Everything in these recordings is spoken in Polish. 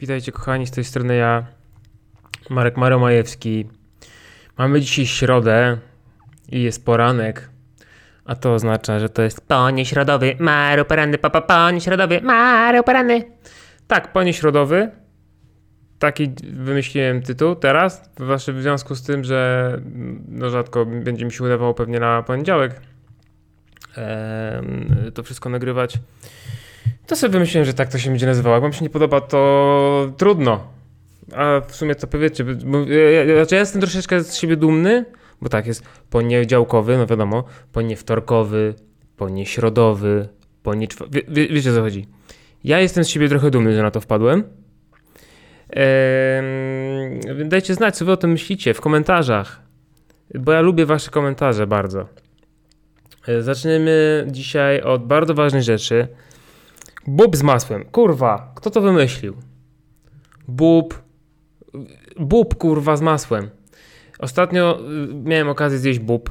Witajcie kochani, z tej strony ja, Marek Maromajewski. Mamy dzisiaj środę i jest poranek, a to oznacza, że to jest ponieśrodowy, Maro poranny, papa, ponieśrodowy, Maro poranny. Tak, ponieśrodowy. Taki wymyśliłem tytuł teraz, w związku z tym, że no rzadko będzie mi się udawało pewnie na poniedziałek to wszystko nagrywać. To sobie wymyśliłem, że tak to się będzie nazywało. Jak wam się nie podoba, to trudno. A w sumie to powiecie, bo ja, ja, znaczy ja jestem troszeczkę z siebie dumny, bo tak jest poniedziałkowy, no wiadomo, poniewtorkowy, ponieśrodowy, ponieczw... Wie, wie, wiecie o co chodzi. Ja jestem z siebie trochę dumny, że na to wpadłem. Eee, dajcie znać, co wy o tym myślicie w komentarzach, bo ja lubię wasze komentarze bardzo. E, zaczniemy dzisiaj od bardzo ważnej rzeczy. Bób z masłem. Kurwa, kto to wymyślił? Bób. Bób, kurwa, z masłem. Ostatnio y, miałem okazję zjeść bób.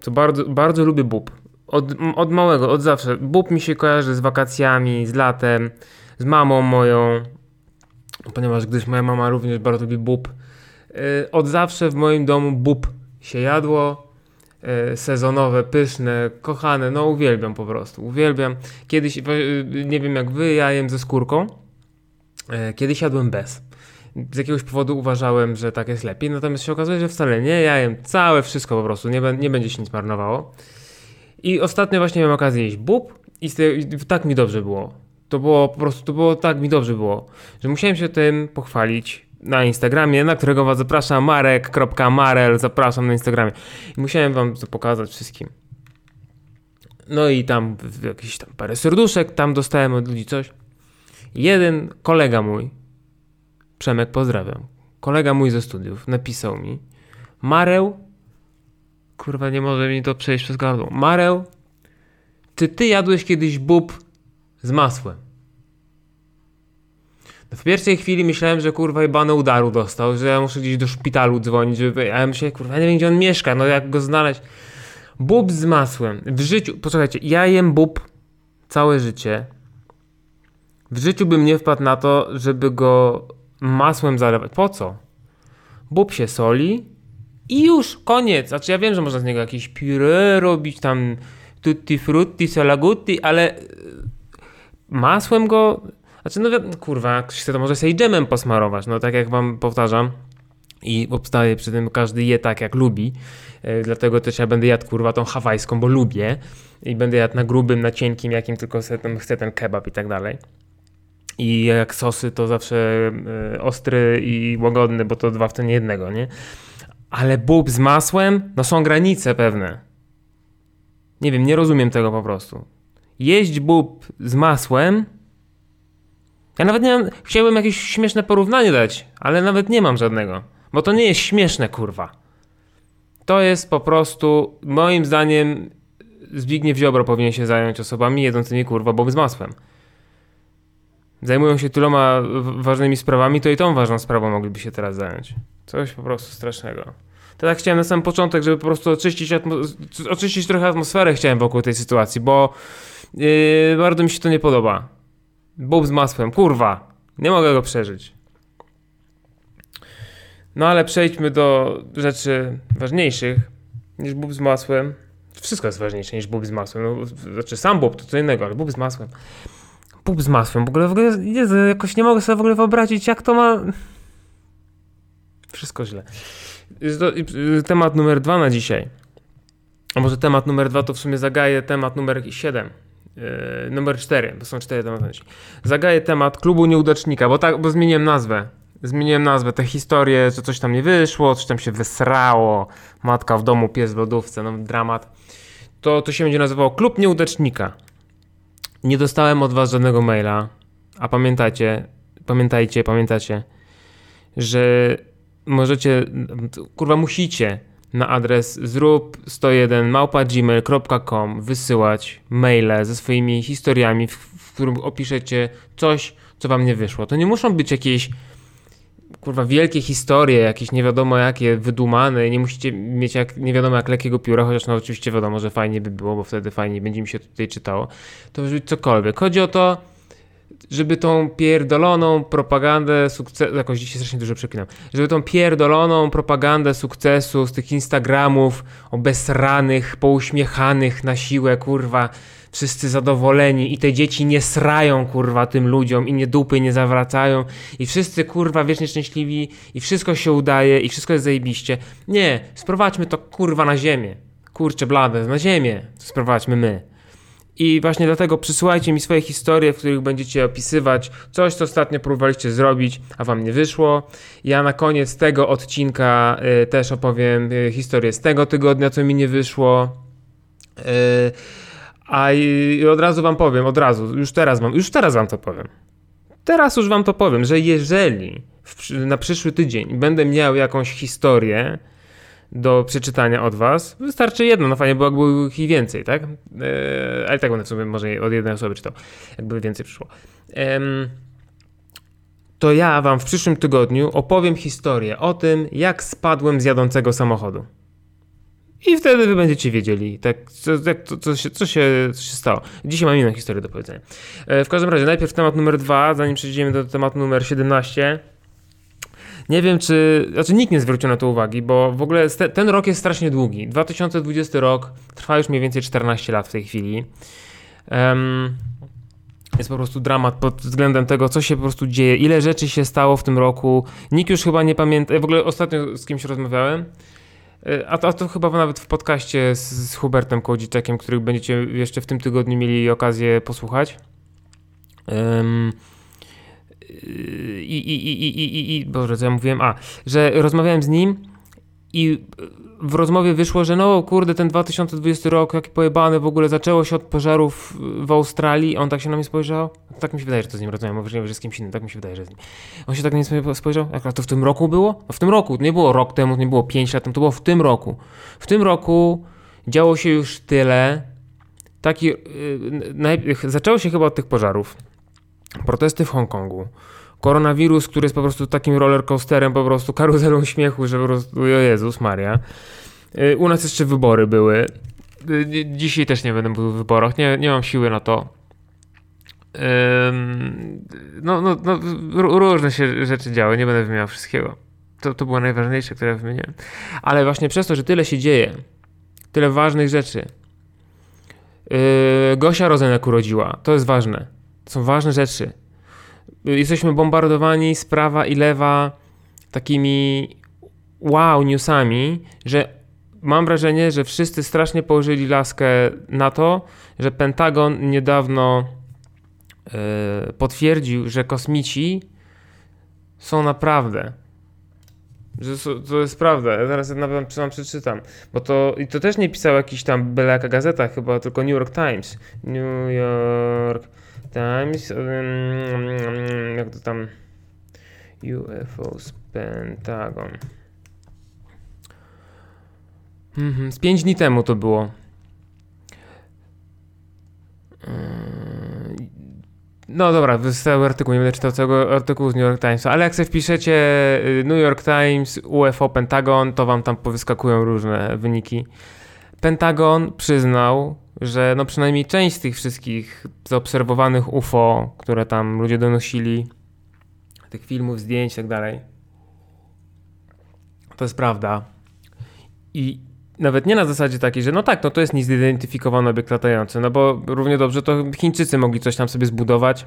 Co bardzo, bardzo lubię bób. Od, od małego, od zawsze. Bób mi się kojarzy z wakacjami, z latem, z mamą moją. Ponieważ gdyż moja mama również bardzo lubi bób. Y, od zawsze w moim domu bób się jadło. Y, sezonowe, pyszne, kochane, no uwielbiam po prostu, uwielbiam. Kiedyś, nie wiem jak wy, ja jem ze skórką. Kiedyś jadłem bez z jakiegoś powodu uważałem, że tak jest lepiej, natomiast się okazuje, że wcale nie, ja jem całe wszystko po prostu, nie, nie będzie się nic marnowało. I ostatnio właśnie miałem okazję jeść bób i tak mi dobrze było. To było po prostu, to było tak mi dobrze było, że musiałem się tym pochwalić na Instagramie, na którego was zapraszam, marek.marel, zapraszam na Instagramie. I musiałem wam to pokazać wszystkim. No i tam jakieś tam parę serduszek, tam dostałem od ludzi coś. Jeden kolega mój, Przemek, pozdrawiam. Kolega mój ze studiów napisał mi Mareł, kurwa nie może mi to przejść przez gardło. Mareł, czy ty jadłeś kiedyś bób z masłem? W pierwszej chwili myślałem, że kurwa jebane udaru dostał, że ja muszę gdzieś do szpitalu dzwonić, żeby... a ja myślę, kurwa, nie wiem gdzie on mieszka, no jak go znaleźć. Bób z masłem. W życiu, posłuchajcie, ja jem bób całe życie. W życiu bym nie wpadł na to, żeby go masłem zalewać. Po co? Bób się soli i już, koniec. Znaczy ja wiem, że można z niego jakieś puree robić, tam tutti frutti, salagutti, ale masłem go... Znaczy no kurwa, ktoś chce to może sobie dżemem posmarować, no tak jak wam powtarzam i obstaję przy tym każdy je tak jak lubi, yy, dlatego też ja będę jadł kurwa tą hawajską, bo lubię i będę jadł na grubym, na cienkim, jakim tylko chcę ten kebab i tak dalej. I jak sosy, to zawsze y, ostry i łagodny, bo to dwa w ten jednego, nie? Ale bób z masłem, no są granice pewne. Nie wiem, nie rozumiem tego po prostu. Jeść bób z masłem. Ja nawet nie mam. Chciałbym jakieś śmieszne porównanie dać, ale nawet nie mam żadnego. Bo to nie jest śmieszne, kurwa. To jest po prostu, moim zdaniem, Zbigniew Ziobro powinien się zająć osobami jedzącymi kurwa bób z masłem zajmują się tyloma ważnymi sprawami, to i tą ważną sprawą mogliby się teraz zająć. Coś po prostu strasznego. To tak chciałem na sam początek, żeby po prostu oczyścić, oczyścić trochę atmosferę chciałem wokół tej sytuacji, bo yy, bardzo mi się to nie podoba. Bób z masłem, kurwa, nie mogę go przeżyć. No ale przejdźmy do rzeczy ważniejszych niż bób z masłem. Wszystko jest ważniejsze niż bób z masłem. No, znaczy sam bób to co innego, ale bób z masłem pup z masłem. W ogóle, w ogóle Jezu, jakoś nie mogę sobie w ogóle wyobrazić, jak to ma... Wszystko źle. Y, temat numer dwa na dzisiaj. A może temat numer dwa to w sumie zagaje temat numer siedem. Yy, numer cztery, bo są cztery tematy. Zagaje temat klubu nieudacznika, bo tak, bo zmieniłem nazwę. Zmieniłem nazwę, te historie, że coś tam nie wyszło, coś tam się wysrało, matka w domu, pies w lodówce, no dramat. To, to się będzie nazywało Klub Nieudacznika. Nie dostałem od was żadnego maila, a pamiętacie, pamiętajcie, pamiętacie, że możecie, kurwa musicie na adres zrób101 małpa.gmail.com wysyłać maile ze swoimi historiami, w, w którym opiszecie coś, co wam nie wyszło. To nie muszą być jakieś kurwa wielkie historie, jakieś nie wiadomo jakie, wydumane, nie musicie mieć jak, nie wiadomo jak lekkiego pióra, chociaż no oczywiście wiadomo, że fajnie by było, bo wtedy fajnie będzie mi się tutaj czytało. To może być cokolwiek. Chodzi o to, żeby tą pierdoloną propagandę sukcesu, jakoś dzisiaj strasznie dużo przeklinam, żeby tą pierdoloną propagandę sukcesu z tych Instagramów obesranych, pouśmiechanych na siłę, kurwa, wszyscy zadowoleni i te dzieci nie srają, kurwa, tym ludziom i nie dupy nie zawracają i wszyscy, kurwa, wiecznie szczęśliwi i wszystko się udaje i wszystko jest zajebiście. Nie, sprowadźmy to, kurwa, na ziemię. Kurczę blade, na ziemię sprowadźmy my. I właśnie dlatego przysyłajcie mi swoje historie, w których będziecie opisywać coś, co ostatnio próbowaliście zrobić, a wam nie wyszło. Ja na koniec tego odcinka y, też opowiem y, historię z tego tygodnia, co mi nie wyszło. Y, a i od razu wam powiem, od razu, już teraz wam, już teraz wam to powiem. Teraz już wam to powiem, że jeżeli w, na przyszły tydzień będę miał jakąś historię, do przeczytania od was. Wystarczy jedno, no fajnie, bo jakby ich więcej, tak? Eee, ale tak będę sobie może od jednej osoby czytał, jakby więcej przyszło. To ja wam w przyszłym tygodniu opowiem historię o tym, jak spadłem z jadącego samochodu. I wtedy wy będziecie wiedzieli, tak, co, co, co, się, co, się, co się stało. Dzisiaj mam inną historię do powiedzenia. E, w każdym razie, najpierw temat numer dwa, zanim przejdziemy do tematu numer 17. Nie wiem, czy. Znaczy, nikt nie zwrócił na to uwagi, bo w ogóle ten rok jest strasznie długi. 2020 rok trwa już mniej więcej 14 lat w tej chwili. Um, jest po prostu dramat pod względem tego, co się po prostu dzieje, ile rzeczy się stało w tym roku. Nikt już chyba nie pamięta. W ogóle ostatnio z kimś rozmawiałem. E, a to, a to chyba nawet w podcaście z, z Hubertem Kołdziczekiem, który będziecie jeszcze w tym tygodniu mieli okazję posłuchać. Um, i, i, i, i, i, i Boże, co ja mówiłem? A, że rozmawiałem z nim i w rozmowie wyszło, że no kurde, ten 2020 rok, jaki pojebany w ogóle, zaczęło się od pożarów w Australii, on tak się na mnie spojrzał, tak mi się wydaje, że to z nim rozmawiam, możliwe, że z kimś innym, tak mi się wydaje, że z nim. On się tak na mnie spojrzał, jak to w tym roku było? No w tym roku, nie było rok temu, nie było 5 lat temu, to było w tym roku. W tym roku działo się już tyle, taki, yy, zaczęło się chyba od tych pożarów, protesty w Hongkongu, koronawirus, który jest po prostu takim rollercoasterem, po prostu karuzelą śmiechu, że po prostu, o Jezus Maria. Y, u nas jeszcze wybory były. Y, dzisiaj też nie będę mówił w wyborach, nie, nie mam siły na to. No, no, no, różne się rzeczy działy, nie będę wymieniał wszystkiego. To, to było najważniejsze, które wymieniłem. Ale właśnie przez to, że tyle się dzieje, tyle ważnych rzeczy. Yy, Gosia Rozenek urodziła, to jest ważne. Są ważne rzeczy. Jesteśmy bombardowani z prawa i lewa takimi wow newsami, że mam wrażenie, że wszyscy strasznie położyli laskę na to, że Pentagon niedawno yy, potwierdził, że kosmici są naprawdę. Że to jest prawda. Ja zaraz nawet wam przeczytam. Bo to, i to też nie pisał jakiś tam byle jaka gazeta, chyba tylko New York Times. New York Times, jak to tam UFOs Pentagon. Mhm, z 5 dni temu to było. Yy, no dobra, wystały artykuł, nie będę czytał całego artykułu z New York Times, ale jak sobie wpiszecie y, New York Times, UFO, Pentagon, to wam tam powyskakują różne wyniki. Pentagon przyznał, że no przynajmniej część z tych wszystkich zaobserwowanych UFO, które tam ludzie donosili, tych filmów, zdjęć i tak dalej, to jest prawda. I nawet nie na zasadzie takiej, że no tak, no to jest niezidentyfikowany obiekt latający, no bo równie dobrze to Chińczycy mogli coś tam sobie zbudować,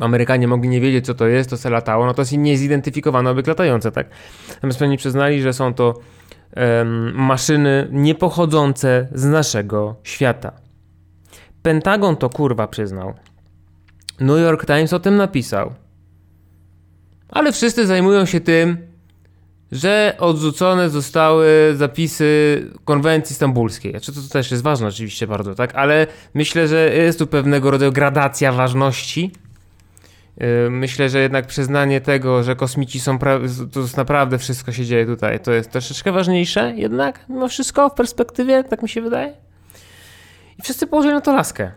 Amerykanie mogli nie wiedzieć, co to jest, to se latało, no to jest niezidentyfikowany obiekt latający, tak? Natomiast oni przyznali, że są to maszyny niepochodzące z naszego świata. Pentagon to kurwa przyznał. New York Times o tym napisał. Ale wszyscy zajmują się tym, że odrzucone zostały zapisy konwencji stambulskiej. Znaczy to, też jest ważne oczywiście bardzo, tak? Ale myślę, że jest tu pewnego rodzaju gradacja ważności Y, myślę, że jednak przyznanie tego, że kosmici są, to jest naprawdę wszystko się dzieje tutaj, to jest troszeczkę ważniejsze jednak, mimo wszystko w perspektywie, tak mi się wydaje. I wszyscy położyli na to laskę.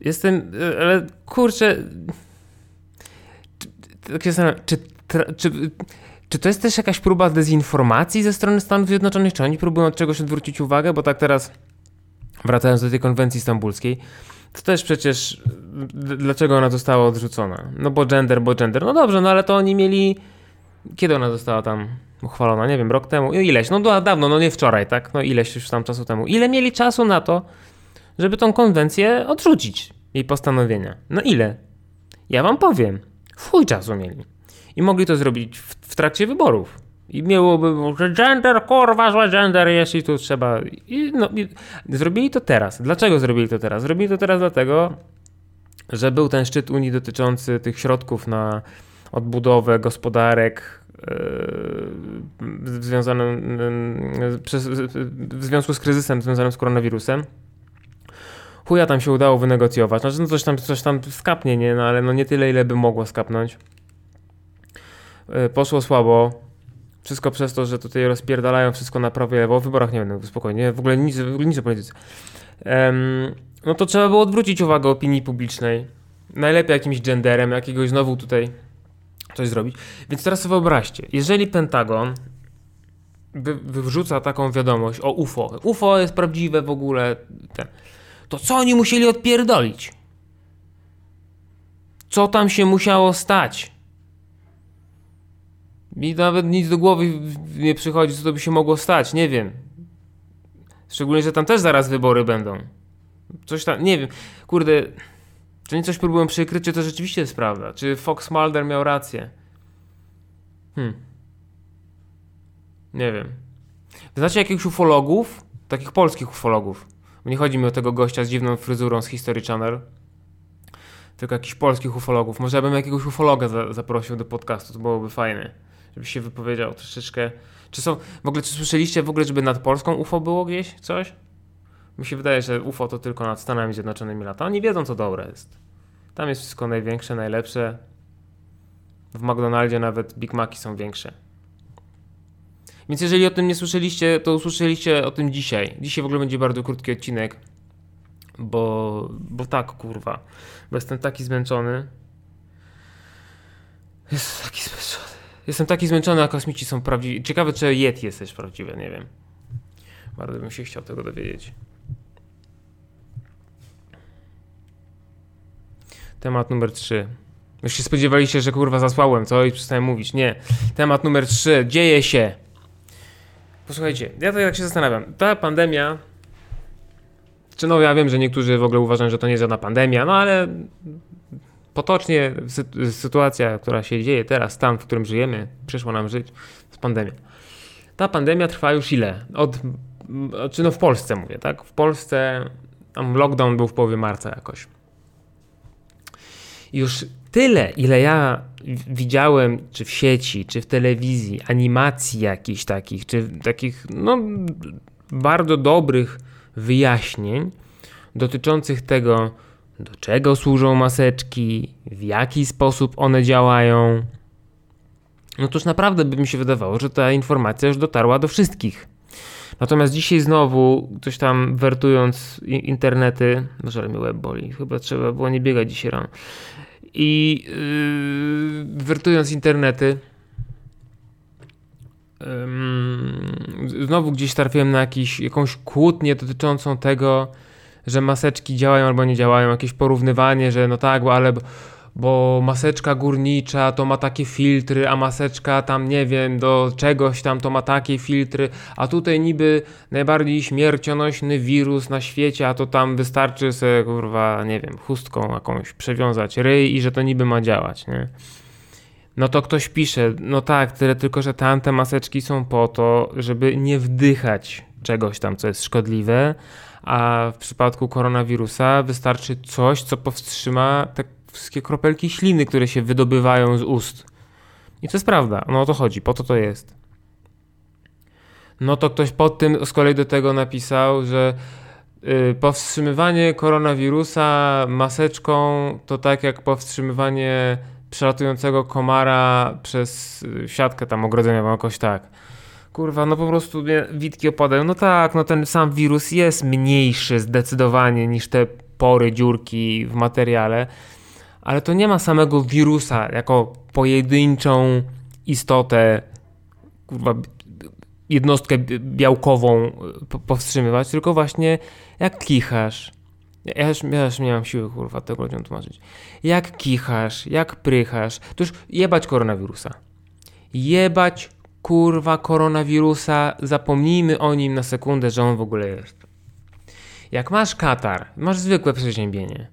Jestem, y, ale kurczę, tak się zastanawiam, czy, czy, czy to jest też jakaś próba dezinformacji ze strony Stanów Zjednoczonych, czy oni próbują od czegoś odwrócić uwagę, bo tak teraz wracając do tej konwencji stambulskiej, To też przecież, dlaczego ona została odrzucona? No bo gender, bo gender. No dobrze, no ale to oni mieli, kiedy ona została tam uchwalona? Nie wiem, rok temu, ileś, no dawno, no nie wczoraj, tak? No ileś już tam czasu temu. Ile mieli czasu na to, żeby tą konwencję odrzucić, jej postanowienia? No ile? Ja wam powiem, w chuj czasu mieli. I mogli to zrobić w, w trakcie wyborów. I miałoby, że gender, kurwa, zła gender jest i tu trzeba. I, no, i zrobili to teraz. Dlaczego zrobili to teraz? Zrobili to teraz dlatego, że był ten szczyt Unii dotyczący tych środków na odbudowę gospodarek yy, związanym yy, przez, w związku z kryzysem związanym z koronawirusem. Chuja tam się udało wynegocjować. Znaczy, no coś tam, coś tam skapnie, nie? No, ale no nie tyle, ile by mogło skapnąć. Yy, poszło słabo wszystko przez to, że tutaj rozpierdalają wszystko na prawo i lewo. O wyborach nie będę spokojnie, w ogóle nic, w ogóle nic o polityce. Um, no to trzeba było odwrócić uwagę opinii publicznej. Najlepiej jakimś genderem, jakiegoś znowu tutaj coś zrobić. Więc teraz sobie wyobraźcie, jeżeli Pentagon wy, wyrzuca taką wiadomość o UFO, UFO jest prawdziwe w ogóle, ten, to co oni musieli odpierdolić? Co tam się musiało stać? Mi nawet nic do głowy nie przychodzi, co to by się mogło stać, nie wiem. Szczególnie, że tam też zaraz wybory będą. Coś tam, nie wiem. Kurde, czy oni coś próbują przykryć, czy to rzeczywiście jest prawda? Czy Fox Mulder miał rację? Hmm. Nie wiem. Znacie jakichś ufologów? Takich polskich ufologów. Nie chodzi mi o tego gościa z dziwną fryzurą z History Channel. Tylko jakichś polskich ufologów. Może ja bym jakiegoś ufologa za zaprosił do podcastu, to byłoby fajne żeby się wypowiedział troszeczkę. Czy są, w ogóle, czy słyszeliście w ogóle, żeby nad Polską UFO było gdzieś coś? Mi się wydaje, że UFO to tylko nad Stanami Zjednoczonymi lata. Oni wiedzą, co dobre jest. Tam jest wszystko największe, najlepsze. W McDonaldzie nawet Big Maci są większe. Więc jeżeli o tym nie słyszeliście, to usłyszeliście o tym dzisiaj. Dzisiaj w ogóle będzie bardzo krótki odcinek, bo, bo tak, kurwa. Bo jestem taki zmęczony. Jest taki zmęczony. Jestem taki zmęczony, a kosmici są prawdziwi. Ciekawe, czy Yeti jest też prawdziwe, nie wiem. Bardzo bym się chciał tego dowiedzieć. Temat numer 3. Już się spodziewaliście, że kurwa zasłałem, co? I przestałem mówić. Nie. Temat numer 3. Dzieje się. Posłuchajcie, ja tak się zastanawiam. Ta pandemia. Czy no ja wiem, że niektórzy w ogóle uważają, że to nie jest żadna pandemia, no ale potocznie sytuacja, która się dzieje teraz, stan, w którym żyjemy, przyszło nam żyć, z pandemia. Ta pandemia trwa już ile? Od, czy no w Polsce mówię, tak? W Polsce tam lockdown był w połowie marca jakoś. Już tyle, ile ja widziałem, czy w sieci, czy w telewizji, animacji jakichś takich, czy takich, no, bardzo dobrych wyjaśnień dotyczących tego, do czego służą maseczki, w jaki sposób one działają. No toż naprawdę by mi się wydawało, że ta informacja już dotarła do wszystkich. Natomiast dzisiaj znowu, coś tam wertując internety, może mnie łeb boli, chyba trzeba było nie biegać dzisiaj rano. I yy, wertując internety, yy, znowu gdzieś trafiłem na jakiś, jakąś kłótnię dotyczącą tego, że maseczki działają albo nie działają, jakieś porównywanie, że no tak, ale bo maseczka górnicza to ma takie filtry, a maseczka tam nie wiem, do czegoś tam to ma takie filtry, a tutaj niby najbardziej śmiercionośny wirus na świecie, a to tam wystarczy sobie kurwa, nie wiem, chustką jakąś przewiązać ryj i że to niby ma działać, nie? No to ktoś pisze, no tak, tyle tylko, że tamte maseczki są po to, żeby nie wdychać czegoś tam, co jest szkodliwe, a w przypadku koronawirusa wystarczy coś, co powstrzyma te wszystkie kropelki śliny, które się wydobywają z ust. I to jest prawda, no o to chodzi, po to to jest. No to ktoś pod tym z kolei do tego napisał, że yy, powstrzymywanie koronawirusa maseczką to tak jak powstrzymywanie przelatującego komara przez y, siatkę tam ogrodzeniową, jakoś tak kurwa, no po prostu mnie witki opadają. No tak, no ten sam wirus jest mniejszy zdecydowanie niż te pory, dziurki w materiale, ale to nie ma samego wirusa jako pojedynczą istotę, kurwa, jednostkę białkową powstrzymywać, tylko właśnie jak kichasz, Ja już, ja już nie mam siły, kurwa, tego ludziom tłumaczyć. Jak kichasz, jak prychasz, to już jebać koronawirusa. Jebać, kurwa, koronawirusa, zapomnijmy o nim na sekundę, że on w ogóle jest. Jak masz katar, masz zwykłe przeziębienie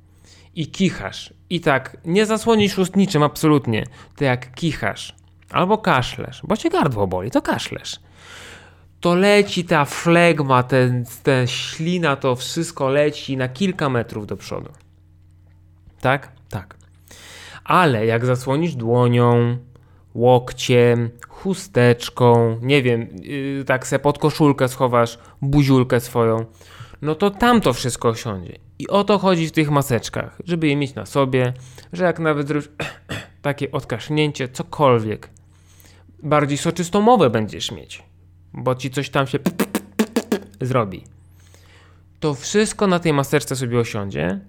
i kichasz, i tak nie zasłonisz ust niczym absolutnie, to jak kichasz albo kaszlesz, bo cię gardło boli, to kaszlesz to leci ta flegma, ten, ten ślina, to wszystko leci na kilka metrów do przodu. Tak? Tak. Ale jak zasłonisz dłonią, łokciem, chusteczką, nie wiem, yy, tak se pod koszulkę schowasz buziulkę swoją, no to tam to wszystko osiądzie. I o to chodzi w tych maseczkach, żeby je mieć na sobie, że jak nawet zrobisz takie odkasznięcie, cokolwiek, bardziej soczystą mowę będziesz mieć bo ci coś tam się zrobi. To wszystko na tej maseczce sobie osiądzie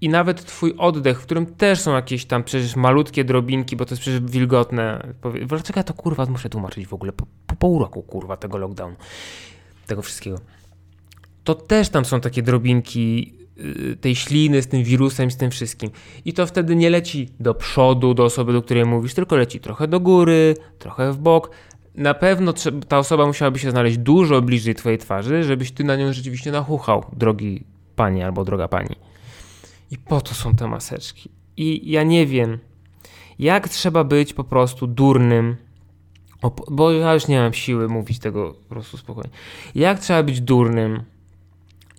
i nawet twój oddech, w którym też są jakieś tam przecież malutkie drobinki, bo to jest przecież wilgotne. Dlaczego ja to kurwa muszę tłumaczyć w ogóle po, po pół roku kurwa tego lockdownu, tego wszystkiego. To też tam są takie drobinki y, tej śliny z tym wirusem, z tym wszystkim. I to wtedy nie leci do przodu, do osoby, do której mówisz, tylko leci trochę do góry, trochę w bok, na pewno ta osoba musiałaby się znaleźć dużo bliżej twojej twarzy, żebyś ty na nią rzeczywiście nachuchał, drogi panie albo droga pani. I po to są te maseczki. I ja nie wiem, jak trzeba być po prostu durnym, bo ja już nie mam siły mówić tego po prostu spokojnie. Jak trzeba być durnym,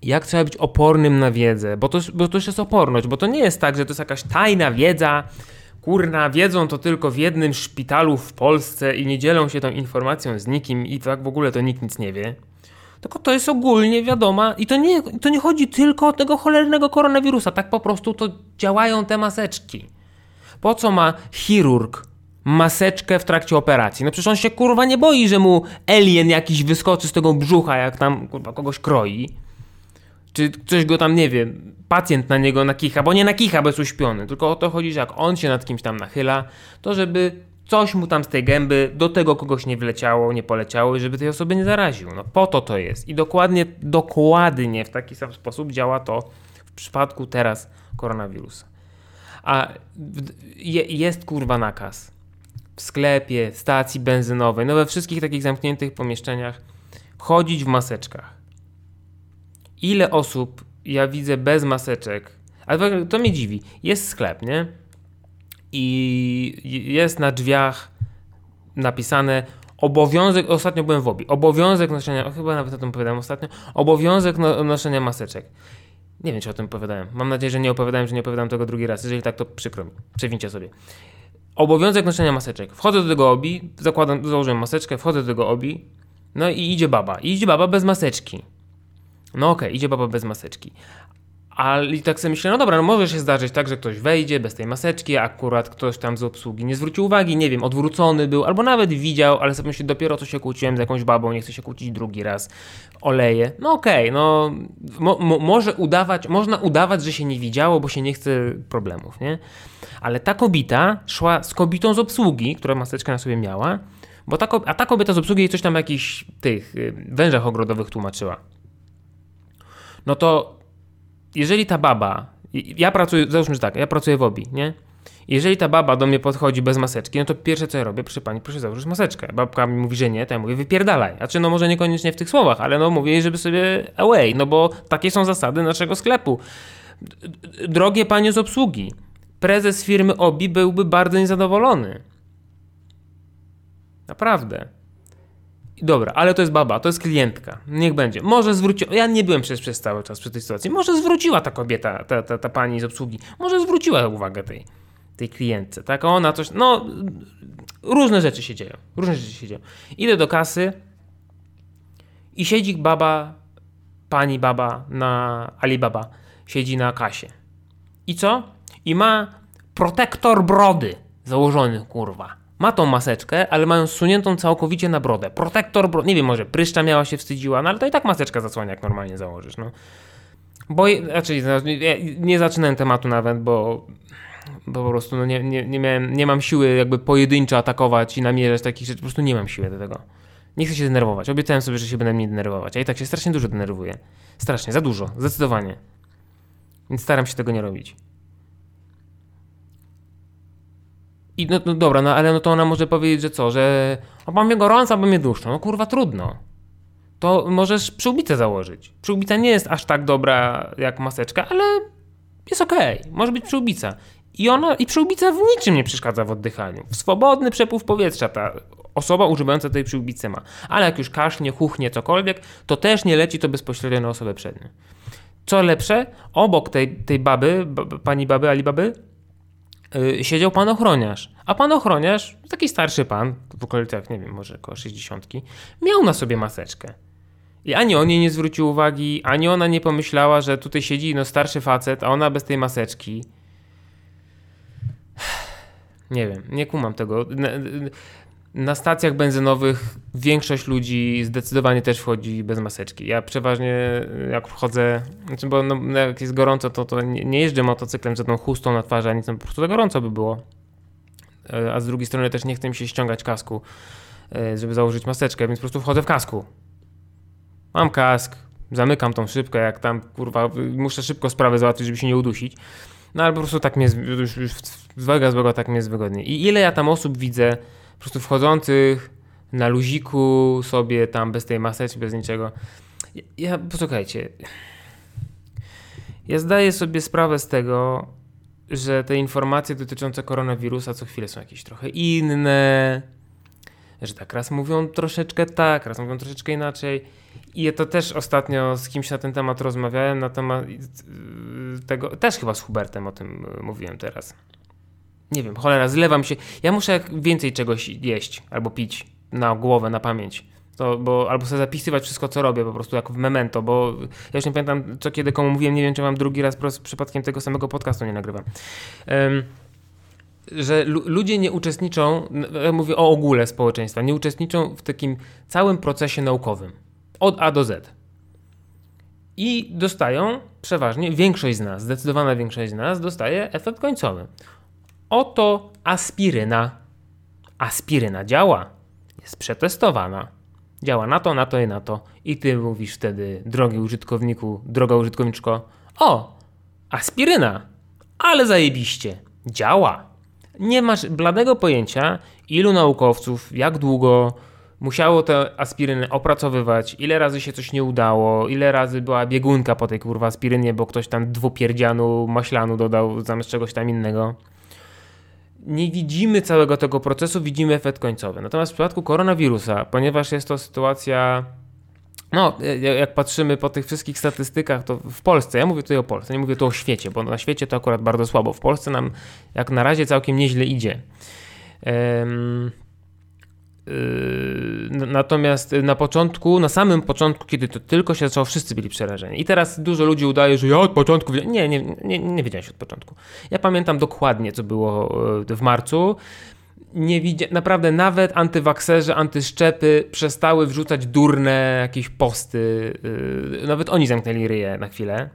jak trzeba być opornym na wiedzę, bo to, bo to już jest oporność, bo to nie jest tak, że to jest jakaś tajna wiedza, kurna, wiedzą to tylko w jednym szpitalu w Polsce i nie dzielą się tą informacją z nikim i tak w ogóle to nikt nic nie wie. Tylko to jest ogólnie wiadoma i to nie, to nie chodzi tylko o tego cholernego koronawirusa, tak po prostu to działają te maseczki. Po co ma chirurg maseczkę w trakcie operacji? No przecież on się kurwa nie boi, że mu alien jakiś wyskoczy z tego brzucha, jak tam kurwa kogoś kroi czy coś go tam, nie wiem, pacjent na niego nakicha, bo nie nakicha, bo jest uśpiony, tylko o to chodzi, że jak on się nad kimś tam nachyla, to żeby coś mu tam z tej gęby do tego kogoś nie wleciało, nie poleciało i żeby tej osoby nie zaraził. No po to to jest. I dokładnie, dokładnie w taki sam sposób działa to w przypadku teraz koronawirusa. A je, jest kurwa nakaz w sklepie, stacji benzynowej, no we wszystkich takich zamkniętych pomieszczeniach chodzić w maseczkach ile osób ja widzę bez maseczek, ale to mnie dziwi. Jest sklep, nie? I jest na drzwiach napisane obowiązek, ostatnio byłem w obi, obowiązek noszenia, chyba nawet o tym opowiadałem ostatnio, obowiązek no, noszenia maseczek. Nie wiem, czy o tym opowiadałem. Mam nadzieję, że nie opowiadałem, że nie opowiadam tego drugi raz. Jeżeli tak, to przykro mi. Przewincie sobie. Obowiązek noszenia maseczek. Wchodzę do tego obi, zakładam, założyłem maseczkę, wchodzę do tego obi, no i idzie baba. I idzie baba bez maseczki. No okej, okay, idzie baba bez maseczki. Ale tak sobie myślę, no dobra, no może się zdarzyć tak, że ktoś wejdzie bez tej maseczki, a akurat ktoś tam z obsługi nie zwrócił uwagi, nie wiem, odwrócony był, albo nawet widział, ale sobie myślę, dopiero co się kłóciłem z jakąś babą, nie chcę się kłócić drugi raz, oleje. No okej, okay, no mo, mo, może udawać, można udawać, że się nie widziało, bo się nie chce problemów, nie? Ale ta kobieta szła z kobietą z obsługi, która maseczkę na sobie miała, bo ta, a ta kobieta z obsługi jej coś tam jakichś tych y, wężach ogrodowych tłumaczyła no to jeżeli ta baba, ja pracuję, załóżmy, że tak, ja pracuję w OBI, nie? Jeżeli ta baba do mnie podchodzi bez maseczki, no to pierwsze co ja robię, proszę pani, proszę założyć maseczkę. Babka mi mówi, że nie, to ja mówię, wypierdalaj. A czy no może niekoniecznie w tych słowach, ale no mówię jej, żeby sobie away, no bo takie są zasady naszego sklepu. Drogie panie z obsługi, prezes firmy OBI byłby bardzo niezadowolony. Naprawdę. Dobra, ale to jest baba, to jest klientka. Niech będzie. Może zwróciła. Ja nie byłem przez, przez cały czas przy tej sytuacji. Może zwróciła ta kobieta, ta, ta, ta pani z obsługi, może zwróciła uwagę tej, tej klientce. Tak, ona coś. No, różne rzeczy się dzieją. Różne rzeczy się dzieją. Idę do kasy i siedzi baba, pani baba na Alibaba. Siedzi na kasie. I co? I ma protektor brody założony, kurwa. Ma tą maseczkę, ale mają zsuniętą całkowicie na brodę. Protektor, bro... nie wiem, może pryszcza miała się wstydziła, no ale to i tak maseczka zasłania, jak normalnie założysz, no. Bo, znaczy, nie zaczynałem tematu nawet, bo, bo po prostu no nie, nie, nie, miałem, nie mam siły jakby pojedynczo atakować i namierzać takich rzeczy, po prostu nie mam siły do tego. Nie chcę się denerwować. Obiecałem sobie, że się będę mnie denerwować, a i tak się strasznie dużo denerwuję. Strasznie, za dużo, zdecydowanie. Więc staram się tego nie robić. I no, no dobra, no ale no to ona może powiedzieć, że co, że albo mnie gorąco, albo mnie duszno. No kurwa, trudno. To możesz przyłbicę założyć. Przyłbica nie jest aż tak dobra jak maseczka, ale jest okej. Okay. Może być przyłbica. I ona, i przyłbica w niczym nie przeszkadza w oddychaniu. W swobodny przepływ powietrza ta osoba używająca tej przyłbicy ma. Ale jak już kasznie, chuchnie, cokolwiek, to też nie leci to bezpośrednio na osobę przednią. Co lepsze, obok tej, tej baby, pani baby, Alibaby, siedział pan ochroniarz. A pan ochroniarz, taki starszy pan, w okolicach, nie wiem, może około 60, miał na sobie maseczkę. I ani on jej nie zwrócił uwagi, ani ona nie pomyślała, że tutaj siedzi no, starszy facet, a ona bez tej maseczki. Nie wiem, nie kumam tego. Na, stacjach benzynowych większość ludzi zdecydowanie też wchodzi bez maseczki. Ja przeważnie jak wchodzę, znaczy bo no, jak jest gorąco, to, to nie, jeżdżę motocyklem z tą chustą na twarzy, ani po prostu za gorąco by było. E, a z drugiej strony też nie chcę mi się ściągać kasku, e, żeby założyć maseczkę, więc po prostu wchodzę w kasku. Mam kask, zamykam tą szybkę, jak tam kurwa, muszę szybko sprawę załatwić, żeby się nie udusić. No ale po prostu tak mnie już, już złego złego tak mi jest wygodnie. I ile ja tam osób widzę, po prostu wchodzących na luziku sobie tam bez tej maseczki, bez niczego. Ja, ja posłuchajcie. Ja zdaję sobie sprawę z tego, że te informacje dotyczące koronawirusa co chwilę są jakieś trochę inne, że tak raz mówią troszeczkę tak, raz mówią troszeczkę inaczej. I ja to też ostatnio z kimś na ten temat rozmawiałem, na temat y, tego, też chyba z Hubertem o tym mówiłem teraz. Nie wiem, cholera, zlewam się. Ja muszę więcej czegoś jeść albo pić na głowę, na pamięć. To, bo, albo sobie zapisywać wszystko, co robię, po prostu jak w memento, bo ja już nie pamiętam, co kiedy komu mówiłem, nie wiem, czy mam drugi raz przypadkiem tego samego podcastu nie nagrywam. Um, że ludzie nie uczestniczą, ja mówię o ogóle społeczeństwa, nie uczestniczą w takim całym procesie naukowym. Od A do Z. I dostają przeważnie, większość z nas, zdecydowana większość z nas dostaje efekt końcowy. Oto aspiryna. Aspiryna działa, jest przetestowana. Działa na to, na to i na to. I ty mówisz wtedy, drogi użytkowniku, droga użytkowniczko, o, aspiryna, ale zajebiście, działa. Nie masz bladego pojęcia, ilu naukowców, jak długo musiało te aspiryny opracowywać, ile razy się coś nie udało, ile razy była biegunka po tej kurwa aspirynie, bo ktoś tam dwupierdzianu maślanu dodał zamiast czegoś tam innego nie widzimy całego tego procesu, widzimy efekt końcowy. Natomiast w przypadku koronawirusa, ponieważ jest to sytuacja no, jak patrzymy po tych wszystkich statystykach, to w Polsce, ja mówię tutaj o Polsce, nie mówię tu o świecie, bo na świecie to akurat bardzo słabo. W Polsce nam jak na razie całkiem nieźle idzie. Um, natomiast na początku, na samym początku, kiedy to tylko się zaczęło, wszyscy byli przerażeni. I teraz dużo ludzi udaje, że ja od początku. Nie, nie, nie, nie wiedziałem się od początku. Ja pamiętam dokładnie, co było yy, w marcu. Nie widzia... Naprawdę nawet antywakserzy, antyszczepy przestały wrzucać durne jakieś posty. Yy, nawet oni zamknęli ryje na chwilę.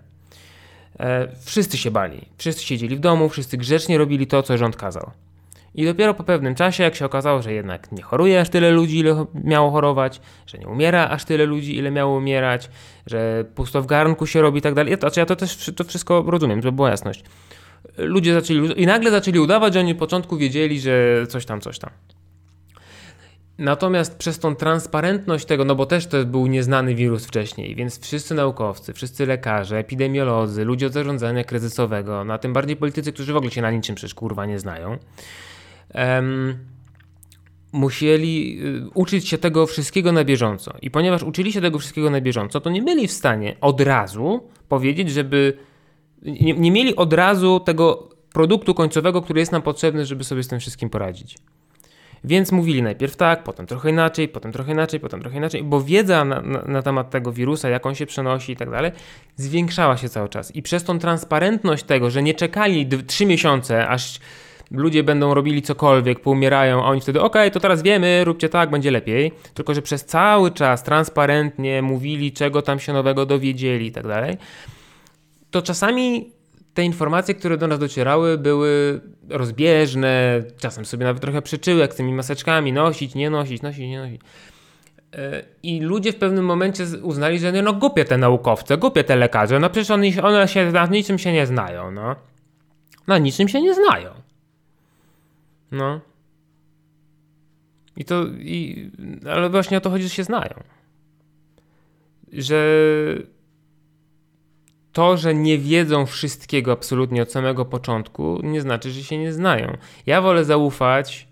Wszyscy się bali. Wszyscy siedzieli w domu, wszyscy grzecznie robili to, co rząd kazał. I dopiero po pewnym czasie, jak się okazało, że jednak nie choruje aż tyle ludzi, ile miało chorować, że nie umiera aż tyle ludzi, ile miało umierać, że pusto w garnku się robi i tak dalej. Znaczy ja to też to wszystko rozumiem, żeby była jasność. Ludzie zaczęli, i nagle zaczęli udawać, że oni od początku wiedzieli, że coś tam, coś tam. Natomiast przez tą transparentność tego, no bo też to był nieznany wirus wcześniej, więc wszyscy naukowcy, wszyscy lekarze, epidemiolodzy, ludzie od zarządzania kryzysowego, no a tym bardziej politycy, którzy w ogóle się na niczym przecież kurwa nie znają, musieli y, uczyć się tego wszystkiego na bieżąco. I ponieważ uczyli się tego wszystkiego na bieżąco, to nie byli w stanie od razu powiedzieć, żeby. Nie, nie mieli od razu tego produktu końcowego, który jest nam potrzebny, żeby sobie z tym wszystkim poradzić. Więc mówili najpierw tak, potem trochę inaczej, potem trochę inaczej, potem trochę inaczej, bo wiedza na, na, na, temat tego wirusa, jak on się przenosi i tak dalej, zwiększała się cały czas. I przez tą transparentność tego, że nie czekali trzy miesiące, aż ludzie będą robili cokolwiek, poumierają, a oni wtedy, okej, okay, to teraz wiemy, róbcie tak, będzie lepiej. Tylko, że przez cały czas transparentnie mówili, czego tam się nowego dowiedzieli i tak dalej, to czasami te informacje, które do nas docierały, były rozbieżne, czasem sobie nawet trochę przeczyły, jak z tymi maseczkami nosić, nie nosić, nosić, nie nosić. E, I ludzie w pewnym momencie uznali, że no głupie te naukowcy, głupie te lekarze, no przecież one, one się na niczym się nie znają, no. Na niczym się nie znają. No. I to, i, ale właśnie o to chodzi, że się znają. Że to, że nie wiedzą wszystkiego absolutnie od samego początku, nie znaczy, że się nie znają. Ja wolę zaufać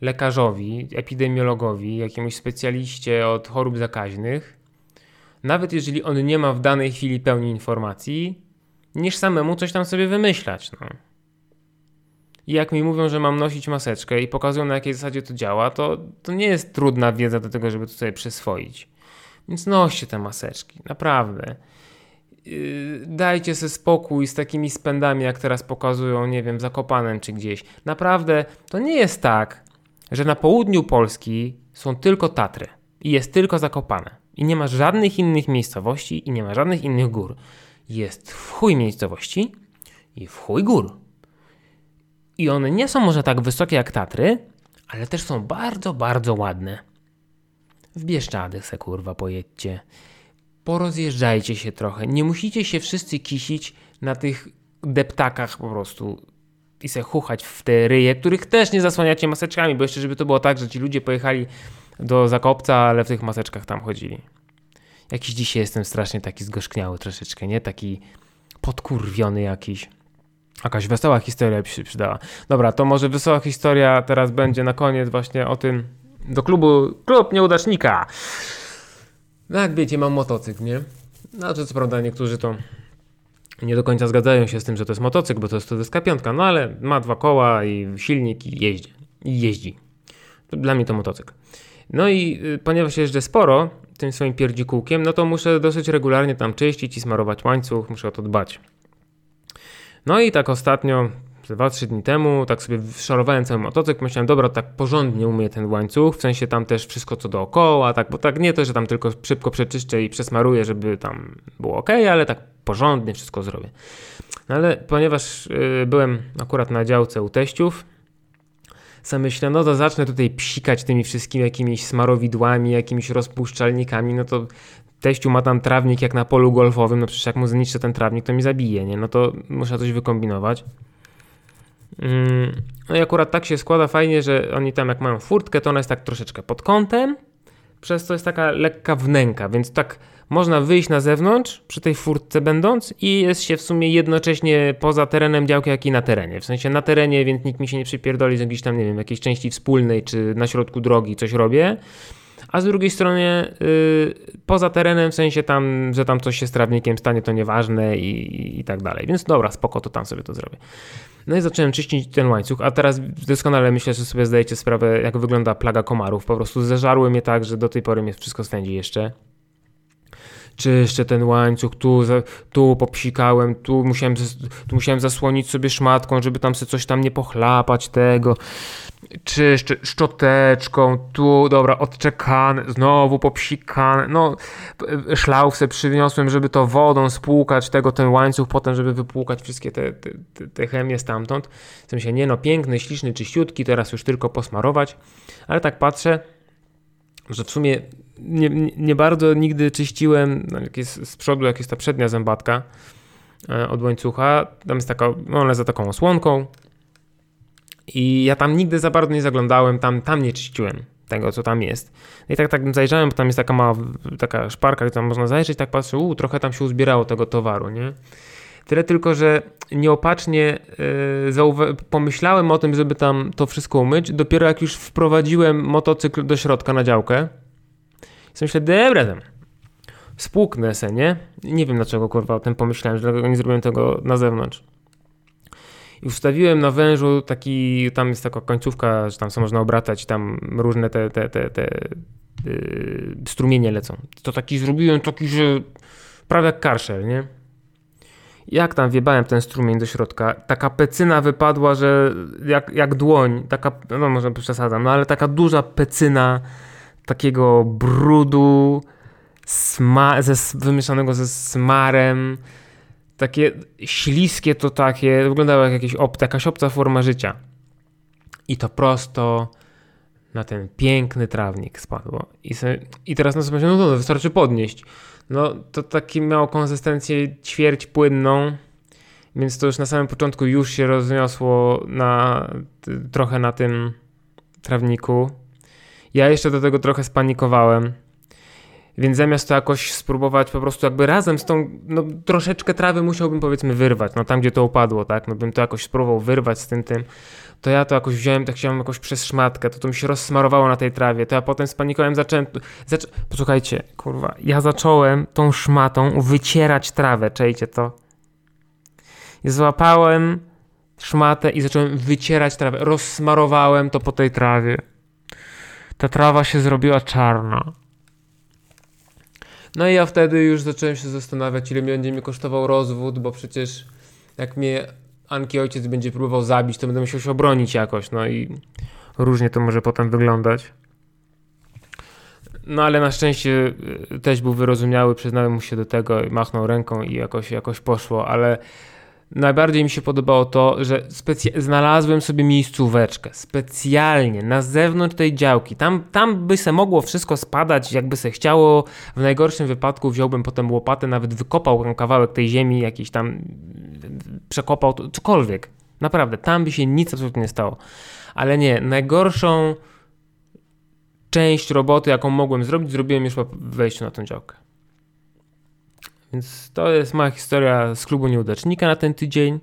lekarzowi, epidemiologowi, jakiemuś specjaliście od chorób zakaźnych, nawet jeżeli on nie ma w danej chwili pełni informacji, niż samemu coś tam sobie wymyślać. No. I jak mi mówią, że mam nosić maseczkę i pokazują na jakiej zasadzie to działa, to, to nie jest trudna wiedza do tego, żeby to sobie przyswoić. Więc noście te maseczki, naprawdę. Yy, dajcie sobie spokój z takimi spędami, jak teraz pokazują, nie wiem, Zakopanem czy gdzieś. Naprawdę to nie jest tak, że na południu Polski są tylko Tatry i jest tylko Zakopane. I nie ma żadnych innych miejscowości i nie ma żadnych innych gór. Jest w chuj miejscowości i w chuj gór. I one nie są może tak wysokie jak Tatry, ale też są bardzo, bardzo ładne. W Bieszczady se kurwa pojedźcie. Porozjeżdżajcie się trochę. Nie musicie się wszyscy kisić na tych deptakach po prostu i se chuchać w te ryje, których też nie zasłaniacie maseczkami, bo jeszcze żeby to było tak, że ci ludzie pojechali do Zakopca, ale w tych maseczkach tam chodzili. Jakiś dzisiaj jestem strasznie taki zgorzkniały troszeczkę, nie? Taki podkurwiony jakiś. Jakaś wesoła historia by się przydała. Dobra, to może wesoła historia teraz będzie na koniec właśnie o tym do klubu Klub Nieudacznika. No jak wiecie, mam motocykl, nie? To co prawda niektórzy to nie do końca zgadzają się z tym, że to jest motocykl, bo to jest to deska piątka, no ale ma dwa koła i silnik i jeździ. I jeździ. Dla mnie to motocykl. No i y, ponieważ jeżdżę sporo tym swoim pierdzikółkiem, no to muszę dosyć regularnie tam czyścić i smarować łańcuch, muszę o to dbać. No i tak ostatnio, 2-3 dni temu, tak sobie szorowałem cały motocykl, myślałem, dobra, tak porządnie umyję ten łańcuch, w sensie tam też wszystko co dookoła, tak, bo tak nie to, że tam tylko szybko przeczyszczę i przesmaruję, żeby tam było ok, ale tak porządnie wszystko zrobię. No ale ponieważ yy, byłem akurat na działce u teściów, sam myślę, no to zacznę tutaj psikać tymi wszystkimi jakimiś smarowidłami, jakimiś rozpuszczalnikami, no to teściu ma tam trawnik jak na polu golfowym, no przecież jak mu zniszczę ten trawnik, to mi zabije, nie? No to muszę coś wykombinować. Mm, no i akurat tak się składa fajnie, że oni tam jak mają furtkę, to ona jest tak troszeczkę pod kątem, przez co jest taka lekka wnęka, więc tak można wyjść na zewnątrz przy tej furtce będąc i jest się w sumie jednocześnie poza terenem działki, jak i na terenie. W sensie na terenie, więc nikt mi się nie przypierdoli z jakiejś tam, nie wiem, jakiejś części wspólnej czy na środku drogi coś robię. A z drugiej strony yy, poza terenem, w sensie tam, że tam coś się z trawnikiem stanie, to nieważne i, i tak dalej. Więc dobra, spoko, to tam sobie to zrobię. No i zacząłem czyścić ten łańcuch, a teraz doskonale myślę, że sobie zdajecie sprawę, jak wygląda plaga komarów. Po prostu zeżarły mnie tak, że do tej pory mnie wszystko swędzi jeszcze czyszczę ten łańcuch, tu, tu popsikałem, tu musiałem, tu musiałem zasłonić sobie szmatką, żeby tam sobie coś tam nie pochlapać tego. Czyszczę szczoteczką, tu, dobra, odczekane, znowu popsikane. No, szlauf sobie przyniosłem, żeby to wodą spłukać tego, ten łańcuch, potem, żeby wypłukać wszystkie te, te, te chemie stamtąd. W sensie, nie no, piękny, śliczny, czyściutki, teraz już tylko posmarować. Ale tak patrzę, że w sumie nie, nie bardzo nigdy czyściłem, no jak jest z przodu, jak jest ta przednia zębatka e, od łańcucha, tam jest taka, no ona jest za taką osłonką i ja tam nigdy za bardzo nie zaglądałem, tam, tam nie czyściłem tego, co tam jest. No I tak, tak zajrzałem, bo tam jest taka mała, taka szparka, gdzie tam można zajrzeć, tak patrzę, u, trochę tam się uzbierało tego towaru, nie? Tyle tylko, że nieopatrznie yy, pomyślałem o tym, żeby tam to wszystko umyć, dopiero jak już wprowadziłem motocykl do środka na działkę. I myślę, dobra tam, spłuknę se, nie? Nie wiem dlaczego kurwa o tym pomyślałem, że nie zrobiłem tego na zewnątrz. I ustawiłem na wężu taki, tam jest taka końcówka, że tam sobie można obracać, tam różne te, te, te, te yy, strumienie lecą. To taki zrobiłem, taki, że prawie jak karszel, nie? Jak tam wjebałem ten strumień do środka, taka pecyna wypadła, że jak, jak dłoń, taka, no może przesadzam, no ale taka duża pecyna takiego brudu sma, ze, wymieszanego ze smarem, takie śliskie to takie, wyglądało jak jakieś ob, jakaś obca forma życia. I to prosto na ten piękny trawnik spadło. I, i teraz na sobie no to no, wystarczy podnieść. No to taki miało konsystencję ćwierć płynną, więc to już na samym początku już się rozniosło na, trochę na tym trawniku. Ja jeszcze do tego trochę spanikowałem. Więc zamiast to jakoś spróbować po prostu jakby razem z tą, no troszeczkę trawy musiałbym powiedzmy wyrwać, no tam gdzie to upadło, tak, no bym to jakoś spróbował wyrwać z tym tym, to ja to jakoś wziąłem, tak chciałem jakoś przez szmatkę, to to mi się rozsmarowało na tej trawie, to ja potem spanikowałem, zacząłem, zaczą... posłuchajcie, kurwa, ja zacząłem tą szmatą wycierać trawę, czejcie to. I złapałem szmatę i zacząłem wycierać trawę, rozsmarowałem to po tej trawie. Ta trawa się zrobiła czarna. No i ja wtedy już zacząłem się zastanawiać, ile będzie mi kosztował rozwód, bo przecież jak mnie Anki ojciec będzie próbował zabić, to będę musiał się obronić jakoś, no i różnie to może potem wyglądać. No ale na szczęście y, też był wyrozumiały, przyznałem mu się do tego, machnął ręką i jakoś, jakoś poszło, ale najbardziej mi się podobało to, że znalazłem sobie miejscóweczkę specjalnie na zewnątrz tej działki. Tam, tam by se mogło wszystko spadać, jakby se chciało. W najgorszym wypadku wziąłbym potem łopatę, nawet wykopał kawałek tej ziemi, jakiś tam przekopał, cokolwiek. Naprawdę, tam by się nic absolutnie nie stało. Ale nie, najgorszą część roboty, jaką mogłem zrobić, zrobiłem już po wejściu na tę działkę. Więc to jest moja historia z klubu nieudacznika na ten tydzień.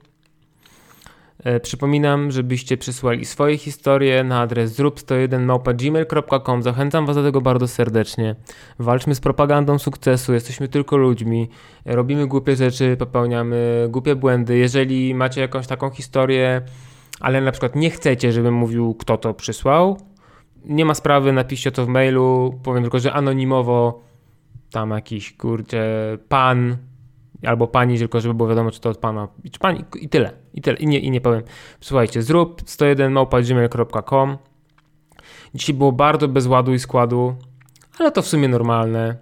E, przypominam, żebyście przysłali swoje historie na adres zrób101małpa.gmail.com. Zachęcam Was do tego bardzo serdecznie. Walczmy z propagandą sukcesu, jesteśmy tylko ludźmi, robimy głupie rzeczy, popełniamy głupie błędy. Jeżeli macie jakąś taką historię, ale na przykład nie chcecie, żebym mówił, kto to przysłał, nie ma sprawy, napiszcie to w mailu. Powiem tylko, że anonimowo tam jakiś kurczę pan albo pani, tylko żeby było wiadomo, czy to od pana, czy pani i tyle, i tyle, i nie, i nie powiem. Słuchajcie, zrób 101 małpa.gmail.com Dzisiaj było bardzo bez ładu i składu, ale to w sumie normalne.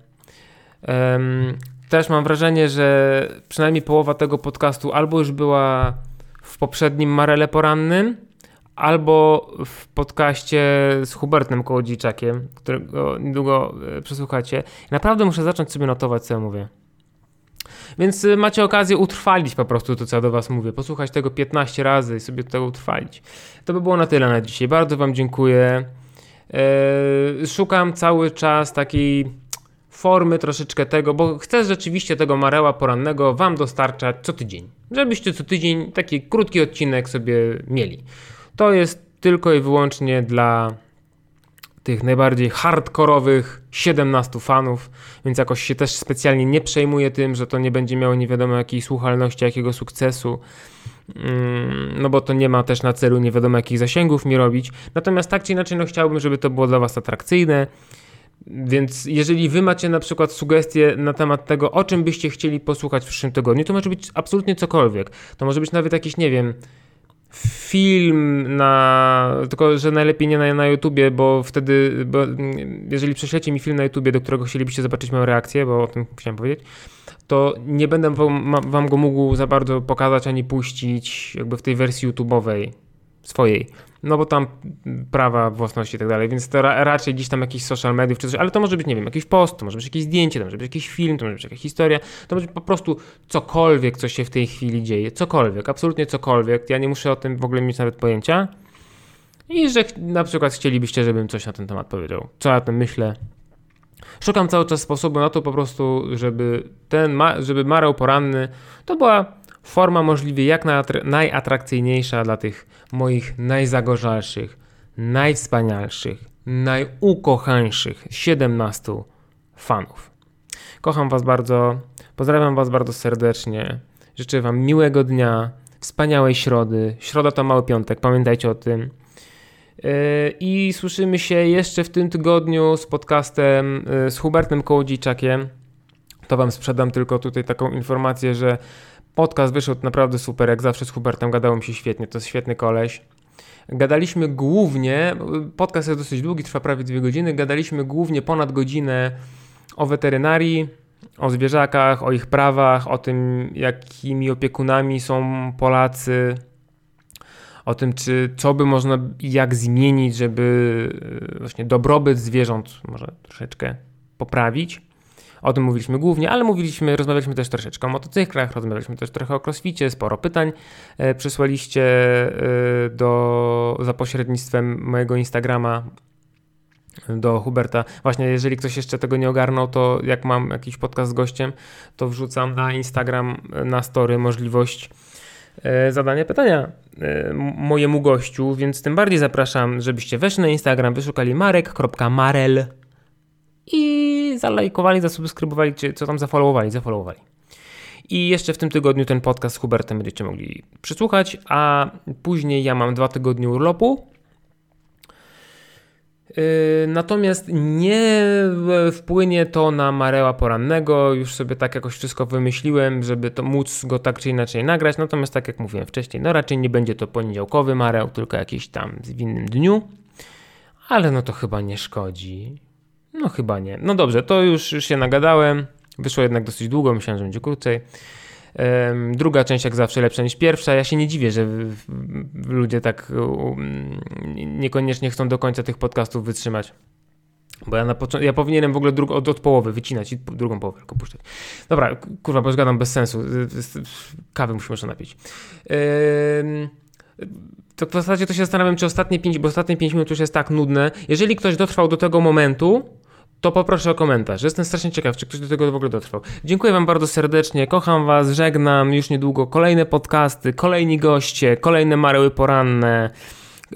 Um, też mam wrażenie, że przynajmniej połowa tego podcastu albo już była w poprzednim Marele Porannym, albo w podcaście z Hubertem Kołodziejczakiem, którego niedługo e, przesłuchacie. Naprawdę muszę zacząć sobie notować, co ja mówię. Więc y, macie okazję utrwalić po prostu to, co ja do Was mówię. Posłuchać tego 15 razy i sobie tego utrwalić. To by było na tyle na dzisiaj. Bardzo Wam dziękuję. Eee, szukam cały czas takiej formy troszeczkę tego, bo chcę rzeczywiście tego mareła porannego Wam dostarczać co tydzień. Żebyście co tydzień taki krótki odcinek sobie mieli. To jest tylko i wyłącznie dla tych najbardziej hardkorowych 17 fanów, więc jakoś się też specjalnie nie przejmuję tym, że to nie będzie miało nie wiadomo jakiej słuchalności, jakiego sukcesu, mm, no bo to nie ma też na celu nie wiadomo jakich zasięgów mi robić. Natomiast tak czy inaczej, no chciałbym, żeby to było dla Was atrakcyjne. Więc jeżeli wy macie na przykład sugestie na temat tego, o czym byście chcieli posłuchać w przyszłym tygodniu, to może być absolutnie cokolwiek. To może być nawet jakiś, nie wiem, film na. Tylko, że najlepiej nie na, na YouTubie, bo wtedy, bo jeżeli prześlecie mi film na YouTubie, do którego chcielibyście zobaczyć moją reakcję, bo o tym chciałem powiedzieć, to nie będę wam go mógł za bardzo pokazać ani puścić jakby w tej wersji YouTube'owej swojej. No bo tam prawa własności i tak dalej, więc to ra raczej gdzieś tam jakiś social mediów czy coś, ale to może być, nie wiem, jakiś post, to może być jakieś zdjęcie, to może być jakiś film, to może być jakaś historia, to może być po prostu cokolwiek, co się w tej chwili dzieje, cokolwiek, absolutnie cokolwiek, ja nie muszę o tym w ogóle mieć nawet pojęcia. I że na przykład chcielibyście, żebym coś na ten temat powiedział, co ja o tym myślę, Szukam cały czas sposobu na to po prostu, żeby ten, ma, żeby Mareł Poranny to była Forma możliwie jak najatrakcyjniejsza dla tych moich najzagorzalszych, najwspanialszych, najukochańszych 17 fanów. Kocham Was bardzo, pozdrawiam Was bardzo serdecznie, życzę Wam miłego dnia, wspaniałej środy. Środa to mały piątek, pamiętajcie o tym. Yy, I słyszymy się jeszcze w tym tygodniu z podcastem yy, z Hubertem Kołodziejczakiem. To Wam sprzedam tylko tutaj taką informację, że Podcast wyszedł naprawdę super, jak zawsze z Hubertem gadało mi się świetnie, to jest świetny koleś. Gadaliśmy głównie, podcast jest dosyć długi, trwa prawie dwie godziny, gadaliśmy głównie ponad godzinę o weterynarii, o zwierzakach, o ich prawach, o tym, jakimi opiekunami są Polacy, o tym, czy co by można jak zmienić, żeby e, właśnie dobrobyt zwierząt może troszeczkę poprawić. O tym mówiliśmy głównie, ale mówiliśmy, rozmawialiśmy też troszeczkę o motocyklach, rozmawialiśmy też trochę o crossficie, sporo pytań e, przysłaliście e, do, za pośrednictwem mojego Instagrama do Huberta. Właśnie, jeżeli ktoś jeszcze tego nie ogarnął, to jak mam jakiś podcast z gościem, to wrzucam na Instagram, na story możliwość e, zadania pytania e, mojemu gościu, więc tym bardziej zapraszam, żebyście weszli na Instagram, wyszukali marek.marel i zalajkowali, zasubskrybowali, czy co tam zafollowowali, zafollowowali. I jeszcze w tym tygodniu ten podcast z Hubertem będziecie mogli przysłuchać, a później ja mam dwa tygodnie urlopu, Yy, natomiast nie wpłynie to na Mareła porannego. Już sobie tak jakoś wszystko wymyśliłem, żeby to móc go tak czy inaczej nagrać. Natomiast tak jak mówiłem wcześniej, no raczej nie będzie to poniedziałkowy Mareł, tylko jakiś tam w innym dniu. Ale no to chyba nie szkodzi. No chyba nie. No dobrze, to już, już się nagadałem. Wyszło jednak dosyć długo, myślałem, że będzie krócej. Druga część jak zawsze lepsza niż pierwsza. Ja się nie dziwię, że ludzie tak niekoniecznie chcą do końca tych podcastów wytrzymać. Bo ja, na początku, ja powinienem w ogóle od, od połowy wycinać i drugą połowę tylko puszczać. Dobra, kurwa, bo już gadam bez sensu. Kawy musimy jeszcze napić. To w zasadzie to się zastanawiam, czy ostatnie 5, bo ostatnie 5 minut już jest tak nudne. Jeżeli ktoś dotrwał do tego momentu, to poproszę o komentarz. Jestem strasznie ciekaw, czy ktoś do tego w ogóle dotrwał. Dziękuję Wam bardzo serdecznie, kocham Was, żegnam. Już niedługo kolejne podcasty, kolejni goście, kolejne mareły poranne,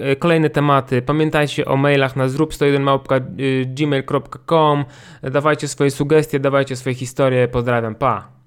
e, kolejne tematy. Pamiętajcie o mailach na zrób101.gmail.com. Dawajcie swoje sugestie, dawajcie swoje historie. Pozdrawiam, pa!